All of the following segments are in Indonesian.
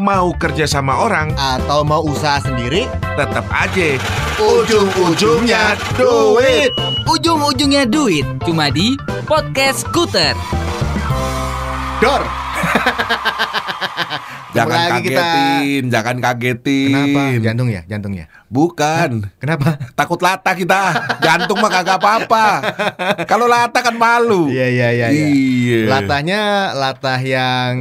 Mau kerja sama orang, Atau mau usaha sendiri? tetap aja ujung-ujungnya duit. Ujung-ujungnya duit Cuma di Podcast Skuter Dor! Jangan lagi kita. kagetin, jangan kagetin. Kenapa? Jantung ya? Jantungnya? Bukan. Kenapa? Takut lata kita. Jantung mah kagak apa-apa. Kalau lata kan malu. Iya, iya, iya. iya. Iya. Latahnya latah yang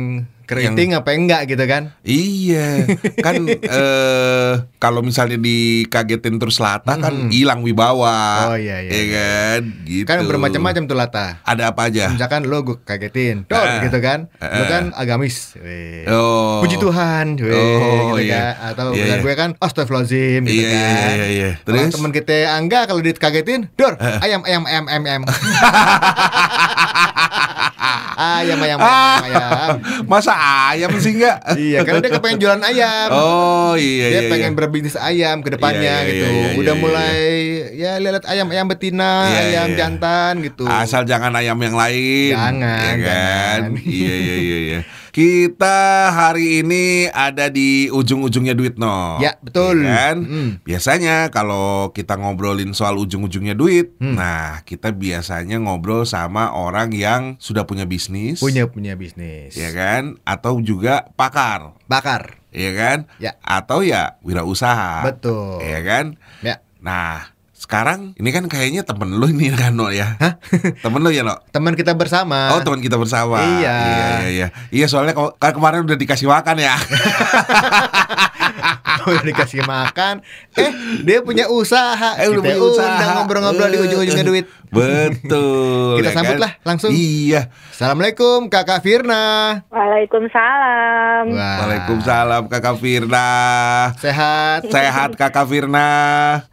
keriting apa enggak gitu kan? Iya, kan eh kalau misalnya dikagetin terus lata kan hilang wibawa. Oh, iya, iya, Iya kan? Gitu. Kan bermacam-macam tuh latah. Ada apa aja? Misalkan lo gue kagetin, Dor Ah. gitu kan? Lo Ah. kan agamis. Weh. Oh. Puji Tuhan, weh, Oh, gitu iya. kan? Atau Iya, iya. gue kan, astagfirullahaladzim gitu Iya, kan? iya, iya, iya. Terus? teman kita Angga kalau dikagetin, Dor, ayam, ayam, ayam, ayam, ayam. ayam, ayam, ayam, Ah, ayam. masa ayam sih enggak? Iya, karena dia kepengen jualan ayam. Oh iya dia iya. pengen iya. berbisnis ayam ke depannya Iya, iya, gitu. iya, iya, Udah iya, mulai ya lihat ayam ayam betina, Iya, ayam iya. jantan gitu. Asal jangan ayam yang lain. Jangan, ya kan? jangan. iya iya iya iya. Kita hari ini ada di ujung-ujungnya duit no. Ya, betul. Iya kan? Mm. Biasanya kalau kita ngobrolin soal ujung-ujungnya duit, Hmm. nah kita biasanya ngobrol sama orang yang sudah punya bisnis, Punya punya bisnis. ya kan? Atau juga pakar, Bakar. ya kan? Ya. Atau ya wirausaha. Betul. Ya kan? Ya. Nah, sekarang ini kan kayaknya temen lu nih kan No ya. temen lu ya No? Teman kita bersama. Oh teman kita bersama. Iya. Iya iya iya. Iya soalnya kan kemarin udah dikasih makan ya. udah dikasih makan. Eh, dia punya usaha. Eh udah punya usaha. ngobrol-ngobrol di ujung-ujungnya duit. Betul. Kita ya sambut kan? lah langsung. Iya. Assalamualaikum Kakak Firna. Waalaikumsalam. Wah. Waalaikumsalam Kakak Firna. Sehat. Sehat Kakak Firna.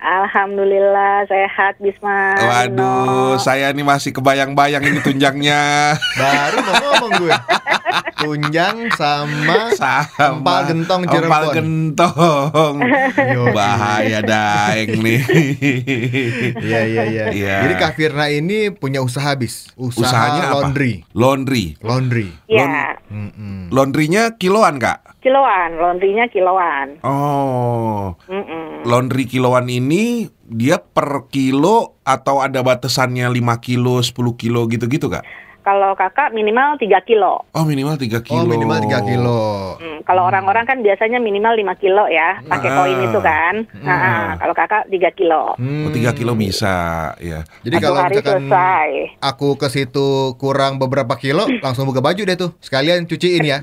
Alhamdulillah sehat Bisma. Waduh, Nino. saya nih masih kebayang-bayang ini tunjangnya. Baru mau ngomong gue. Tunjang sama Sama Empal gentong Empal Cirebon. gentong. Yo. Bahaya daeng nih. Iya iya iya. Iya. Jadi Kak Firna ini punya usaha bis. Usaha Usahanya apa? laundry. Laundry. Laundry. Ya, Mm-mm. Laundrynya kiloan, Kak? kiloan, laundrynya kiloan. Oh. Mm-mm. Laundry kiloan ini dia per kilo atau ada batasannya 5 kilo, 10 kilo gitu-gitu, Kak? Kalau kakak minimal 3 kilo. Oh, minimal 3 kilo. Oh minimal 3 kilo. Hmm, kalau orang-orang kan biasanya minimal 5 kilo ya, pakai Ah. koin itu kan. Nah, kalau kakak 3 kilo. Oh, 3 kilo bisa, ya. Jadi Satu kalau hari misalkan selesai. aku ke situ kurang beberapa kilo, langsung buka baju deh tuh. Sekalian cuciin ya.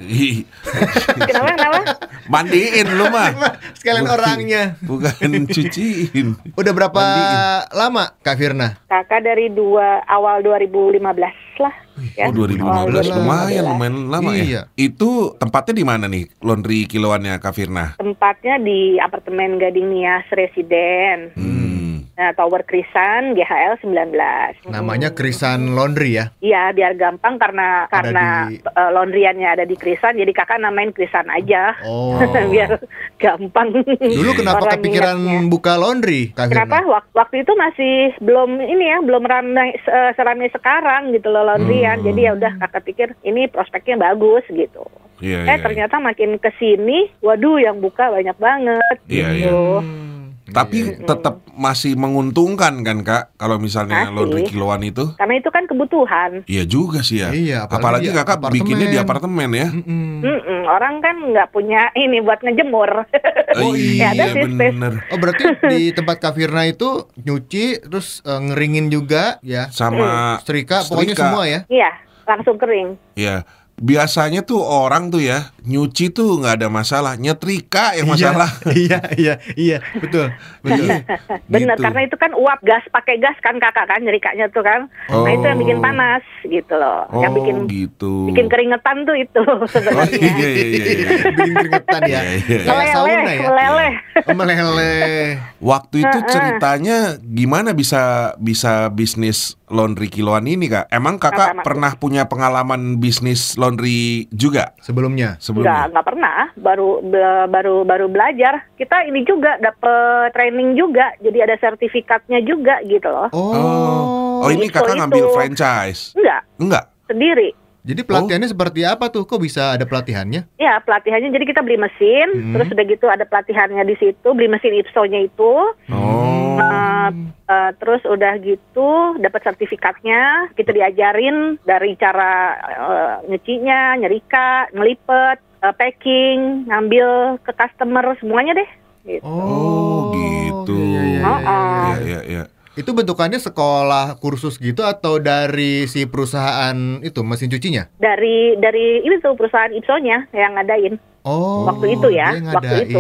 Kenapa kenapa? Mandiin lu mah. Sekalian Bukan- orangnya. Bukan cuciin. Udah berapa Mandiin. lama Kak Firna? Kakak dari dua awal 2015 lah. Ya. Oh 2015 Awal lumayan 2015. lumayan lama Iya. ya. Itu tempatnya di mana nih laundry kiloannya Kak Firna? Tempatnya di apartemen Gading Nias Residen. Hmm. Nah, Tower Krisan GHL 19. Namanya Krisan Laundry ya. Iya, biar gampang Ada karena karena di- eh, laundryannya ada di Krisan, jadi kakak namain Krisan aja. Oh. biar gampang. Dulu kenapa kepikiran ingatnya. buka laundry Kak Kenapa waktu, waktu itu masih belum ini ya, belum ramai se- seramai sekarang gitu loh laundryan. Hmm. Jadi ya udah kakak pikir ini prospeknya bagus gitu. Iya, eh iya. ternyata makin ke sini, waduh yang buka banyak banget Iya, gitu. Hmm. Tapi Iya. tetap masih menguntungkan kan Kak kalau misalnya Masih. laundry kiloan itu? Karena itu kan kebutuhan. Iya juga sih ya. Iya, apalagi, apalagi Kakak apartemen. bikinnya di apartemen ya. Mm-mm. Mm-mm, orang kan nggak punya ini buat ngejemur. Oh Ya, ada iya space. bener. Oh berarti di tempat Kak Firna itu nyuci terus eh, ngeringin juga ya. Sama Setrika, pokoknya Setrika. semua ya. Iya, langsung kering. ya biasanya tuh orang tuh ya nyuci tuh nggak ada masalah, nyetrika yang masalah. iya, iya, iya, betul. Betul. Bener, Gitu. karena itu kan uap gas pakai gas kan kakak kan nyerikanya tuh kan. Oh. Nah itu yang bikin panas gitu loh. Oh yang bikin gitu. bikin keringetan tuh itu Oh sebenarnya. iya iya iya. iya. Bikin keringetan ya. Iya, iya. Meleleh, sauna ya. meleleh. Oh, meleleh. Waktu itu ceritanya gimana bisa bisa bisnis laundry kiloan ini kak? Emang kakak pernah punya pengalaman bisnis laundry juga Sebelumnya. Enggak, sebelumnya? enggak pernah. Baru be- baru baru belajar. Kita ini juga dapet training juga. Jadi ada sertifikatnya juga gitu loh. Oh. Oh, oh ini Itu, kakak ngambil itu. franchise? Enggak, Enggak. sendiri. Jadi pelatihannya seperti apa tuh? Kok bisa ada pelatihannya? Ya pelatihannya jadi kita beli mesin, Hmm. terus udah gitu ada pelatihannya di situ, beli mesin IPSO-nya itu, Oh. Eh, eh, terus udah gitu dapat sertifikatnya, kita diajarin dari cara eh, nyucinya, nyerika, ngelipet, eh, packing, ngambil ke customer semuanya deh. Gitu. Oh, gitu. iya, iya, iya, Itu bentukannya sekolah kursus gitu atau dari si perusahaan itu mesin cucinya? Dari dari ini tuh perusahaan IPSO-nya yang ngadain. Oh, Waktu itu ya, waktu itu.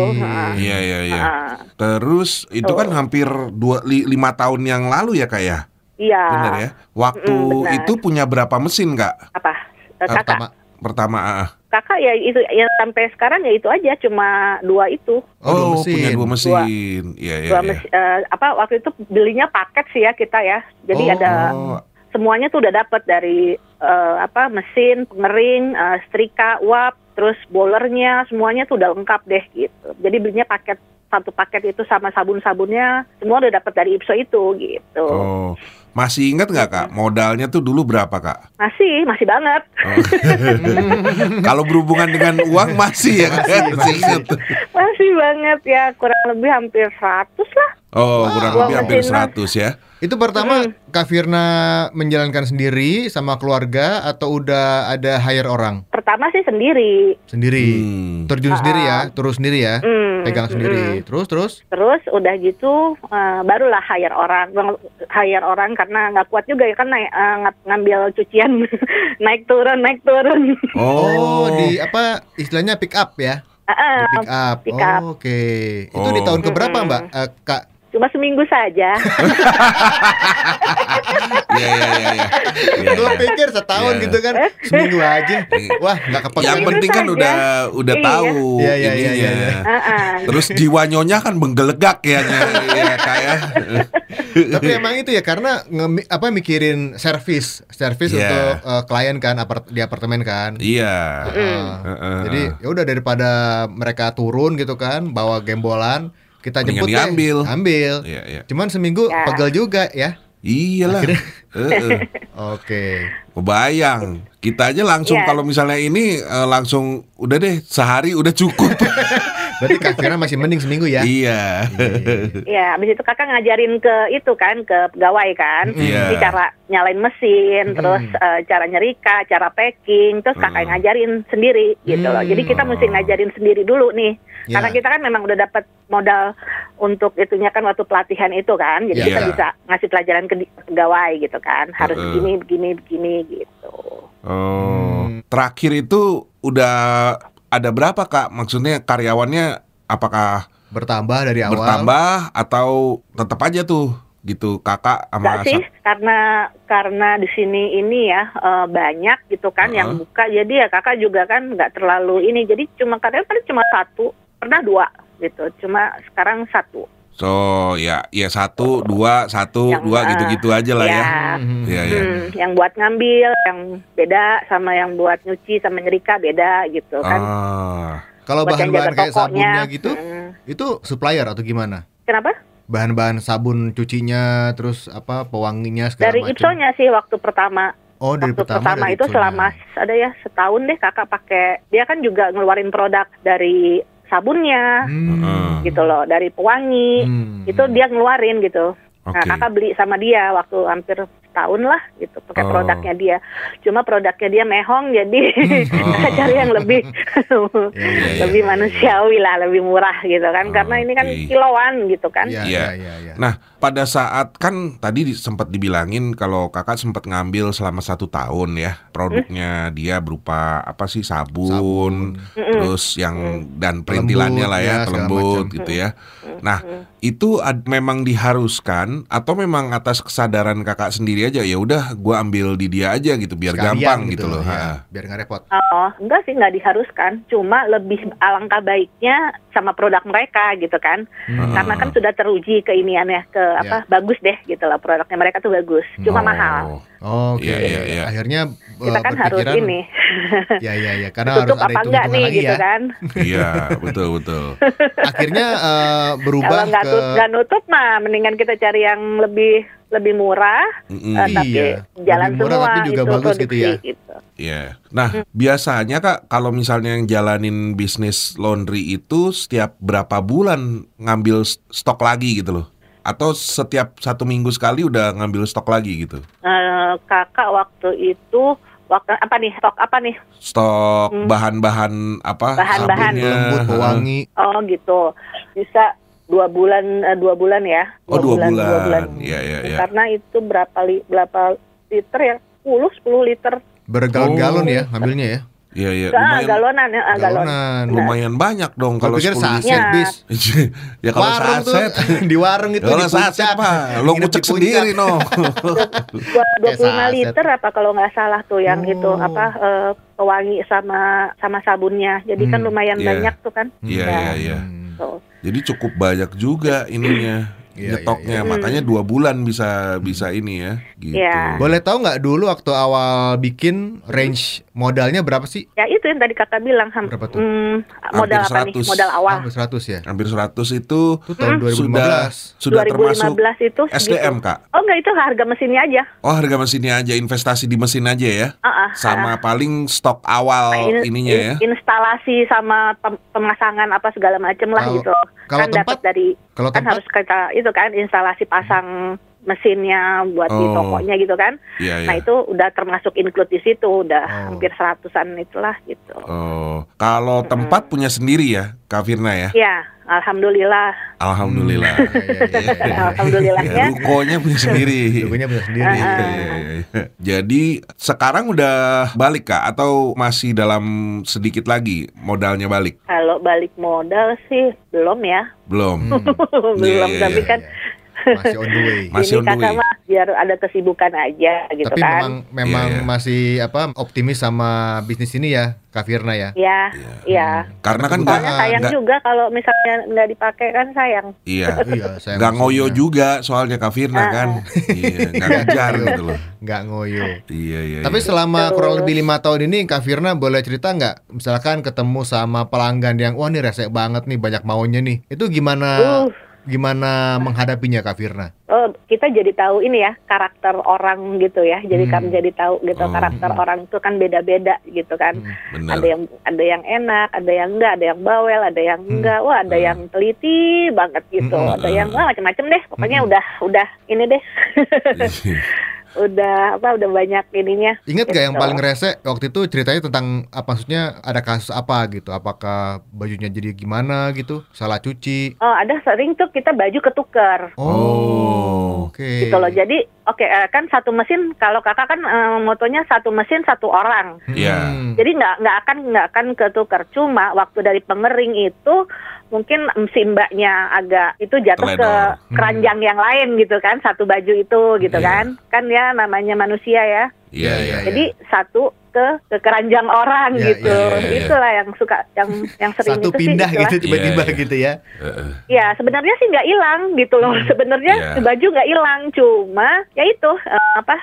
Iya, iya, iya. Terus itu Tuh. kan hampir dua, li- lima tahun yang lalu ya kak ya? iya. Bener ya? Waktu Mm-mm, benar. itu punya berapa mesin kak? Apa? Eh, kakak. pertama. Pertama, ah. Kakak ya itu ya sampai sekarang ya itu aja cuma dua itu. Oh, dua mesin. punya dua mesin. Iya, iya, dua iya. mes- eh, apa waktu itu belinya paket sih ya kita ya. Jadi Oh. ada Oh, semuanya tuh udah dapat dari eh, apa mesin, pengering, eh, setrika, uap, terus boilernya semuanya tuh udah lengkap deh gitu. Jadi belinya paket satu paket itu sama sabun-sabunnya semua udah dapat dari Ipso itu gitu. oh. Masih ingat nggak kak? Modalnya tuh dulu berapa kak? Masih, masih banget. Oh. Kalau berhubungan dengan uang masih ya kak? Masih, Masih masih. ingat. Masih banget ya, kurang lebih hampir 100 lah. Oh, kurang Uang lebih hampir mesin lah. 100 ya. Itu pertama Kak Firna menjalankan sendiri sama keluarga atau udah ada hire orang Pertama sih sendiri. sendiri? Hmm. Terjun sendiri ya, turun sendiri ya, Hmm, pegang sendiri. Terus terus Terus udah gitu eh, barulah hire orang, Bang- hire orang karena nggak kuat juga ya kan naik, eh, ng- ngambil cucian naik turun naik turun. Oh, di apa istilahnya pick up ya? Heeh, Di pick up. pick up. Oh, Oke. Itu di Oh. tahun keberapa, Mm-mm. Mbak? Eh, Kak Cuma seminggu saja. Iya, iya, iya. iya. Iya, Gue iya. pikir setahun Iya. gitu kan Seminggu aja Wah gak kepegang Yang penting kan udah udah Iya. tahu Iya, iya, iya, ininya. iya, iya. Heeh. Terus jiwa nyonya kan menggelegak ya, ya kayak. Tapi emang itu ya karena ngemi- apa mikirin servis Servis Iya. untuk eh, klien kan apart- di apartemen kan Iya. Heeh. Heeh. Jadi ya udah daripada mereka turun gitu kan Bawa gembolan Kita Mendingan jemput deh diambil. Ambil Iya, iya. Cuman seminggu Ya. pegel juga ya Iyalah. Heeh. Oke Kebayang. Kita aja langsung Iya. kalau misalnya ini eh, langsung udah deh sehari udah cukup. Berarti Kak Fira masih mending seminggu ya iya. Ya, habis itu kakak ngajarin ke itu kan ke pegawai kan, Iya. Jadi cara nyalain mesin, Mm. terus eh, cara nyerika, cara packing, terus kakak Mm. ngajarin sendiri gitu loh. Jadi kita mesti ngajarin sendiri dulu nih, Ya. karena kita kan memang udah dapat modal untuk itunya kan waktu pelatihan itu kan, jadi Ya. kita Iya. bisa ngasih pelajaran ke pegawai gitu kan, harus Mm-mm. begini, begini, begini gitu. Oh. Hmm. Terakhir itu udah ada berapa Kak? Maksudnya karyawannya apakah Bertambah dari awal bertambah atau tetap aja tuh gitu kakak sama Enggak sih, karena karena di sini ini ya eh, banyak gitu kan yang Heeh. buka, jadi ya kakak juga kan nggak terlalu ini, jadi cuma kadang paling cuma satu, pernah dua gitu, cuma sekarang satu. So ya ya satu dua satu Yang, dua eh, gitu-gitu aja lah ya. Mhm. Iya ya. Hmm, yang buat ngambil, yang beda sama yang buat nyuci sama nyerika beda gitu kan. Ah. Kalau bahan-bahan kayak tokonya. sabunnya gitu Hmm. Itu supplier atau gimana? Kenapa? Bahan-bahan sabun cucinya Terus apa pewanginya segala Dari macam Ipsonya sih waktu pertama. Oh dari waktu pertama, dari itu Ipsonya. selama ada ya setahun deh kakak pakai. Dia kan juga ngeluarin produk dari sabunnya. Hmm. Gitu loh dari pewangi Hmm. itu dia ngeluarin gitu Oke. nah kakak beli sama dia waktu hampir setahun lah gitu pakai Oh. produknya dia cuma produknya dia mehong jadi Oh. cari yang lebih Ya, ya, ya, lebih ya, ya. manusiawi lah lebih murah gitu kan Oh, karena ini kan kiloan gitu kan Iya, Iya. iya, iya, iya. Nah, pada saat kan tadi di- sempat dibilangin kalau kakak sempat ngambil selama satu tahun ya produknya dia berupa apa sih sabun, Sabun. terus yang dan perintilannya lah ya, ya, pelembut gitu ya. Nah, itu ad- memang diharuskan atau memang atas kesadaran kakak sendiri aja ya udah gua ambil di dia aja gitu biar Sekalian gampang gitu, loh. ya, ha. biar nggak repot. Oh, enggak sih, nggak diharuskan. Cuma lebih alangkah baiknya sama produk mereka gitu kan. Hmm. Karena kan sudah teruji keiniannya ke apa bagus deh gitu lah produknya mereka tuh bagus. Cuma Oh, mahal. Oke. Iya, iya, iya. Akhirnya Kita eh, kan harus ini Ya ya ya karena harus tutup ada apa enggak hitung-hitungan nih lagi gitu ya. kan. Iya, betul betul. Akhirnya eh, berubah Kalau nggak ke nggak nutup mah mendingan kita cari yang lebih lebih murah, Mm-mm. eh, tapi Iya, jalan lebih murah semua tapi juga itu bagus gitu ya. gitu. Iya. Nah, biasanya Kak, kalau misalnya yang jalanin bisnis laundry itu setiap berapa bulan ngambil stok lagi gitu loh? Atau setiap satu minggu sekali udah ngambil stok lagi gitu? Eh, kakak waktu itu waktu apa nih stok apa nih? Stok Hmm. bahan-bahan apa? Bahan-bahan. lembut pewangi. Oh gitu, bisa dua bulan eh, dua bulan ya? Oh, dua bulan. Iya, iya, iya. Karena itu berapa li, berapa liter ya? 10 10 liter. Bergalon-galon Oh. ya ngambilnya ya. Iya, iya. Ah, Lumayan, galonan ya, ah, galon. Galonan. lumayan banyak dong Kalau pikir 10 saset liter. bis. ya kalau warung saset. tuh di warung itu Kalau di saset. Pak, lo ngucek sendiri no. Dua- 25 saset. liter apa kalau nggak salah tuh yang Oh. itu apa eh, pewangi sama sama sabunnya. Jadi kan Hmm, lumayan iya. banyak tuh kan. Iya, Ya. iya, iya. Hmm. Tuh. Jadi cukup banyak juga ininya Iya, nyetoknya, iya, iya. makanya dua bulan bisa bisa ini ya. Gitu. Iya. Boleh tahu nggak dulu waktu awal bikin range modalnya berapa sih? Ya itu yang tadi kakak bilang ham- Berapa tuh? hmm, modal apa nih? 100. Modal awal. Hampir 100 ya. Hampir 100 itu Itu tahun sudah 2015. sudah termasuk 2015 itu segitu. SDM kak. Oh enggak itu harga mesinnya aja. Oh harga mesinnya aja investasi di mesin aja ya. Ah, ah, Sama ah. paling stok awal Nah, in- ininya ya. in- Instalasi sama pem- pemasangan apa segala macam lah Kalau- gitu. Kalau kan tempat? dapat dari Kalau kan tempat harus kita itu kan instalasi pasang mesinnya buat di Oh. tokonya gitu kan. Iya Nah iya. itu udah termasuk include di situ, udah Oh. hampir seratusan itulah gitu. Oh, kalau tempat punya sendiri ya, Kak Firna ya. Ya, alhamdulillah. Alhamdulillah. Iya, iya, iya. Alhamdulillahnya. Ya, rukonya punya sendiri. Logonya punya sendiri. Iya, iya, iya. Jadi sekarang udah balik kak atau masih dalam sedikit lagi modalnya balik? Kalau balik modal sih belum ya. Belum. Hmm. belum, iya, tapi iya, kan Masih on the way. Masih on the way. mah biar ada kesibukan aja gitu Tapi kan. memang memang Iya, iya. masih apa optimis sama bisnis ini ya, Kak Firna ya. Ya, Iya. iya. Karena kan Soalnya sayang nggak- juga kalau misalnya nggak dipakai kan sayang. Iya. Iya, saya Nggak ngoyo maksudnya. juga soalnya Kak Firna kan. Iya, nggak ngejar gitu loh. Nggak ngoyo. Iya, iya. Tapi iya. selama Terus. kurang lebih lima tahun ini Kak Firna boleh cerita nggak misalkan ketemu sama pelanggan yang wah ini resek banget nih banyak maunya nih itu gimana Uh. Gimana menghadapinya Kak Firna? Oh, kita jadi tahu ini ya karakter orang gitu ya. Jadi Hmm. kami jadi tahu gitu Oh. karakter orang itu kan beda-beda gitu kan. Hmm. Ada yang ada yang enak, ada yang enggak, ada yang bawel, ada yang Hmm. enggak. Wah, ada Hmm. yang teliti banget gitu. Hmm. Ada yang wah macam-macam deh. Pokoknya Hmm. udah udah ini deh. udah apa udah banyak ininya. Ingat gak yang Gitu. paling rese waktu itu ceritanya tentang apa maksudnya ada kasus apa gitu? Apakah bajunya jadi gimana gitu? Salah cuci? Oh, ada sering tuh kita baju ketukar. Oh. oke. Gitu loh. Jadi oke eh, kan satu mesin kalau kakak kan eh, motonya satu mesin satu orang. Iya. Hmm. Jadi nggak nggak akan nggak akan ketukar. Cuma waktu dari pengering itu mungkin si mbaknya agak itu jatuh ke Teledor. keranjang yang lain gitu kan satu baju itu gitu Iya. kan kan ya namanya manusia ya. Iya, iya. Jadi satu ke ke keranjang orang Iya, gitu. iya, iya, iya. Itulah yang suka yang yang sering Satu itu pindah sih gitu tiba-tiba Iya, iya. gitu ya. Heeh. Ya sebenarnya sih nggak hilang gitu loh. Sebenarnya Iya. baju nggak hilang, cuma ya itu eh, apa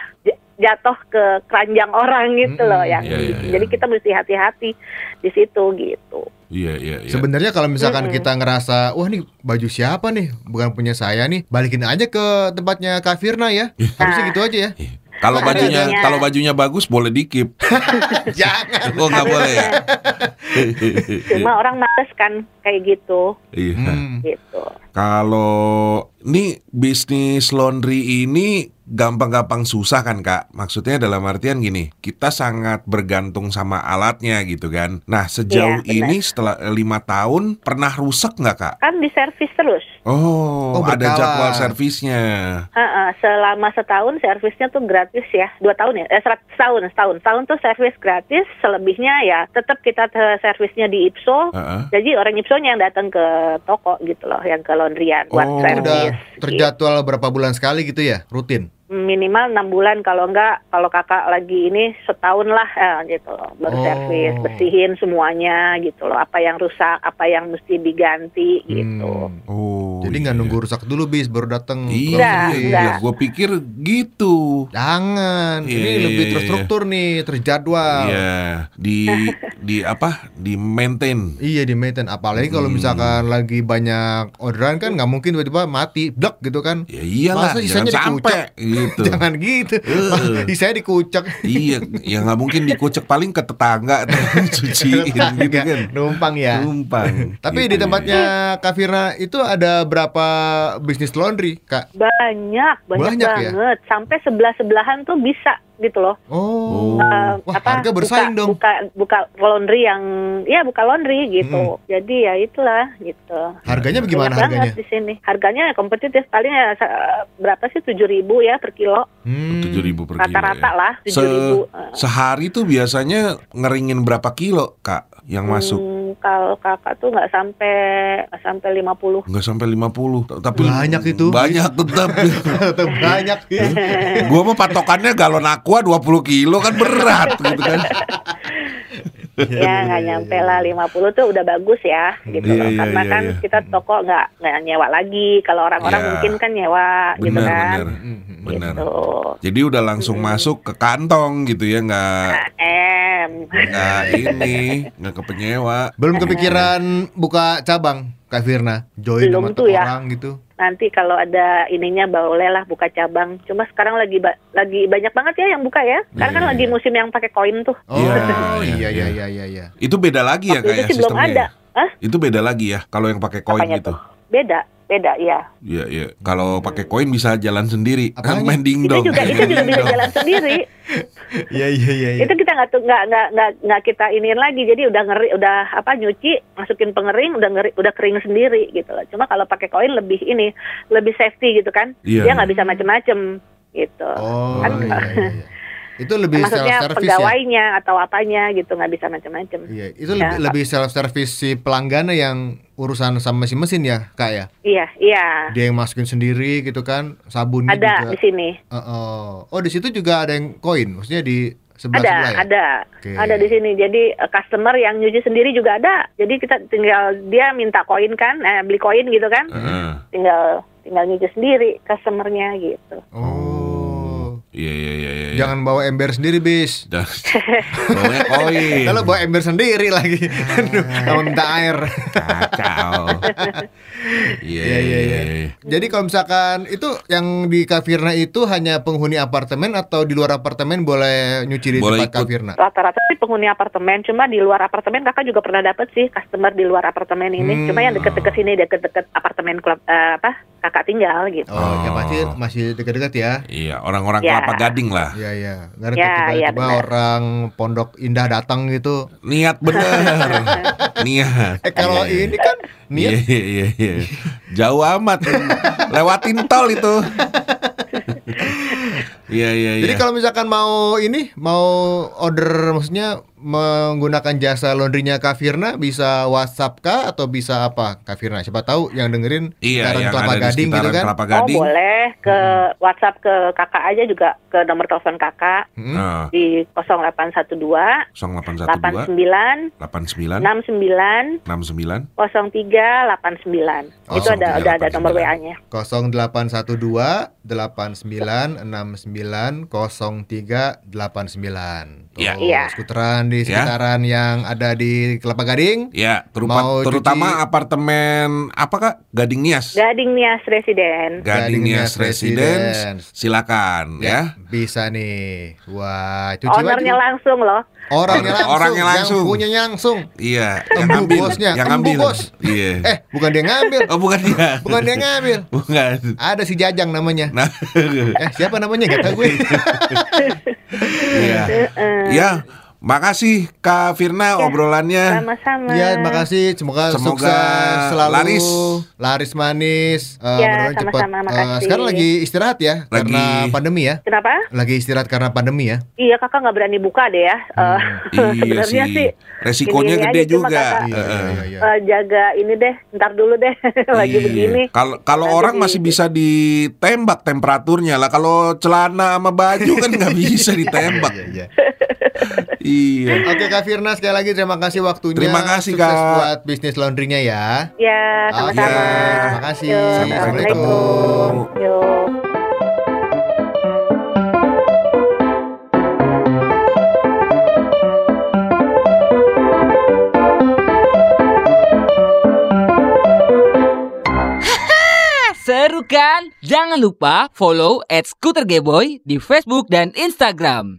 jatuh ke keranjang orang gitu loh Mm-mm. yang. Iya, iya, iya. Jadi kita mesti hati-hati di situ gitu. Iya, iya, iya. Sebenarnya kalau misalkan Mm-mm. kita ngerasa wah nih baju siapa nih bukan punya saya nih balikin aja ke tempatnya Kak Firna ya. Harusnya Nah. gitu aja ya. Iya. Kalau Ada bajunya kalau bajunya bagus boleh dikip. Jangan. Oh nggak boleh ya. Cuma orang males kan kayak gitu, Iya. Hmm. gitu. Kalau nih bisnis laundry ini gampang-gampang susah kan kak? Maksudnya dalam artian gini, kita sangat bergantung sama alatnya gitu kan. Nah sejauh benar. ini setelah eh, lima tahun pernah rusak nggak kak? Kan diservis terus. Oh, Oh, ada jadwal servisnya. Heeh, selama setahun servisnya tuh gratis ya, dua tahun ya, eh serat- setahun, setahun, setahun tuh servis gratis. Selebihnya ya tetap kita servisnya di Ipso. Heeh. Jadi orang Ipsonya yang datang ke toko gitu loh, yang ke laundryan buat Oh, servis. Udah gitu. terjadwal berapa bulan sekali gitu ya? Rutin. Minimal enam bulan kalau enggak kalau kakak lagi ini setahun lah eh, gitu loh baru Oh. servis bersihin semuanya gitu loh apa yang rusak apa yang mesti diganti gitu. Hmm. Oh, Jadi nggak iya. nunggu rusak dulu bis baru datang. Iya, Enggak, iya, enggak. gue pikir gitu. Jangan. Iya, Ini iya, lebih iya, terstruktur nih, terjadwal. Iya, di di apa? Di maintain. Iya di maintain apalagi kalau Hmm. misalkan lagi banyak orderan kan nggak mungkin tiba-tiba mati blek gitu kan. Ya iyalah, Masa jangan sisanya sampai? Gitu. Jangan gitu. Di saya dikucek. iya, ya nggak mungkin dikucek paling ke tetangga cuciin gitu kan. Numpang ya. Numpang. Tapi Gitu, di tempatnya Kak Firna itu ada berapa bisnis laundry, Kak? Banyak, banyak, Banyak ya? banget. Sampai sebelah-sebelahan tuh bisa gitu loh. Oh. Eh, Wah, harga bersaing buka, dong. Buka, buka laundry yang, ya buka laundry gitu. Jadi ya itulah gitu. Harganya Banyak bagaimana harganya? banget di sini. Harganya kompetitif. Paling ya berapa sih? Tujuh ribu ya per kilo. Hmm. Tujuh ribu per kilo. Rata-rata ya. lah Se- tujuh ribu. Eh, Sehari tuh biasanya ngeringin berapa kilo, Kak, yang masuk? Kalau kakak tuh nggak sampai nggak sampai 50 Nggak sampai 50 Tapi Banyak itu. Banyak tetap Tetap banyak. Gua mah patokannya galon aqua 20 kilo kan berat gitu kan ya nggak nyampe lah 50 tuh udah bagus ya gitu Iya, loh. iya, karena iya, kan iya. kita toko nggak nggak nyewa lagi. Kalau orang-orang Iya. mungkin kan nyewa gitu Benar kan. benar. Benar. Gitu. Jadi udah langsung masuk ke kantong gitu ya Nggak M. Nggak ini Nggak ke penyewa. Belum kepikiran buka cabang, Kak Firna? Join Belum sama tuh ya. orang gitu. Nanti kalau ada ininya boleh lah buka cabang cuma sekarang lagi ba- lagi banyak banget ya yang buka ya karena kan Iya, lagi iya. musim yang pakai koin tuh Oh, Iya, iya iya, iya iya. Itu beda lagi ya Waktu itu ya sih belum sistemnya ada. ya? Hah? Itu beda lagi ya Kalau yang pakai koin Apanya gitu tuh? beda beda ya Iya iya Kalau pakai koin bisa jalan sendiri Kan Apanya? main itu dingdong juga itu juga bisa jalan sendiri Iya iya iya. iya. itu kita nggak nggak nggak nggak kita iniin lagi jadi udah ngeri udah apa nyuci masukin pengering udah ngeri udah kering sendiri gitu loh cuma kalau pakai koin lebih ini lebih safety gitu kan Iya. dia nggak bisa macem-macem gitu Oh Kan- iya, iya, iya. Itu lebih self maksudnya service ya. pegawainya atau apanya gitu nggak bisa macem-macem Iya, itu Ya, lebih, lebih self service si pelanggannya yang urusan sama si mesin ya, Kak ya. iya iya Dia yang masukin sendiri gitu kan, sabunnya ada juga. di sini Uh, uh. Oh, di situ juga ada yang koin, maksudnya di sebelah ada sebelah ya. ada Oke. ada di sini jadi eh, customer yang nyuci sendiri juga ada jadi kita tinggal dia minta koin kan eh, beli koin gitu kan Heeh. tinggal tinggal nyuci sendiri customernya gitu Oh. Iya iya iya iya. Jangan bawa ember sendiri, bis. Bawanya koin. Kalau bawa ember sendiri lagi, aduh, sama minta air. kacau. Iya iya iya. iya. Jadi kalau misalkan itu yang di Kafirna itu hanya penghuni apartemen atau di luar apartemen boleh nyuci di Boleh tempat ikut. Kafirna? rata-rata sih penghuni apartemen cuma di luar apartemen kakak juga pernah dapet sih customer di luar apartemen ini Hmm. cuma yang deket-deket sini deket-deket apartemen klub eh, apa kakak tinggal gitu Oh, ya Oh. pasti masih dekat-dekat ya. Iya, orang-orang Ya. kelapa gading lah. Iya iya. Nggak ada Ya, tiba-tiba ya, orang Pondok Indah datang gitu. Niat bener. Niat. Eh kalau Iya, iya. ini kan Iya iya iya. Jauh amat. Lewatin tol itu. Iya iya iya. Jadi kalau misalkan mau ini mau order maksudnya menggunakan jasa laundrynya Kafirna bisa WhatsApp kah atau bisa apa Kafirna? Siapa tahu yang dengerin Iya, yang Kelapa ada di Gading gitu kan? Kelapa oh Gading. boleh ke WhatsApp ke kakak aja juga ke nomor telepon kakak Hmm? Di 0812 0812 89 89 69 69 0389 Oh, itu ada udah ada 0389. nomor WA-nya 0812 8969 0389. Tuh, Iya. Iya. Di Ya. sekitaran yang ada di Kelapa Gading. Ya, terupa, Mau terutama cuci- apartemen apa kak? Gading Nias. Gading Nias Residen Gading Nias Residence. Residence. Silakan ya. Bisa nih. Wah, cuci ownernya langsung loh Orangnya langsung. Orangnya langsung. Yang punyanya langsung. Iya, yang Embu ngambil, bosnya, yang embu ngambil. bos. Iya. Eh, bukan dia ngambil. Oh, bukan dia. Bukan dia ngambil. Bukan. Ada si Jajang namanya. Nah, Eh, siapa namanya? Gak tahu gue. iya. Ya, makasih Kak Firna obrolannya. sama-sama Ya, makasih. Semoga, Semoga sukses selalu. laris. Laris manis. Eh, Ya, sama-sama, makasih. sekarang lagi istirahat ya Lagi- karena pandemi ya. kenapa Lagi istirahat karena pandemi ya. Iya kakak nggak berani buka deh ya. Eh, Iya sebenarnya sih. sih Resikonya gede aja, juga. kakak, Iya, Heeh. iya, iya. eh, jaga ini deh, ntar dulu deh lagi Iya. begini. Kalau kalau Nanti orang di- masih bisa ditembak temperaturnya lah. Kalau celana sama baju kan nggak bisa ditembak. Iya, iya. Iya. Oke Kak Firna sekali lagi terima kasih waktunya. Terima kasih, Sukses Kak. buat bisnis laundrynya ya. Ya, Oke, sama-sama. terima kasih. Yo, Sampai Assalamualaikum. Yo. Seru kan? Jangan lupa follow at Scooter Geboy di Facebook dan Instagram.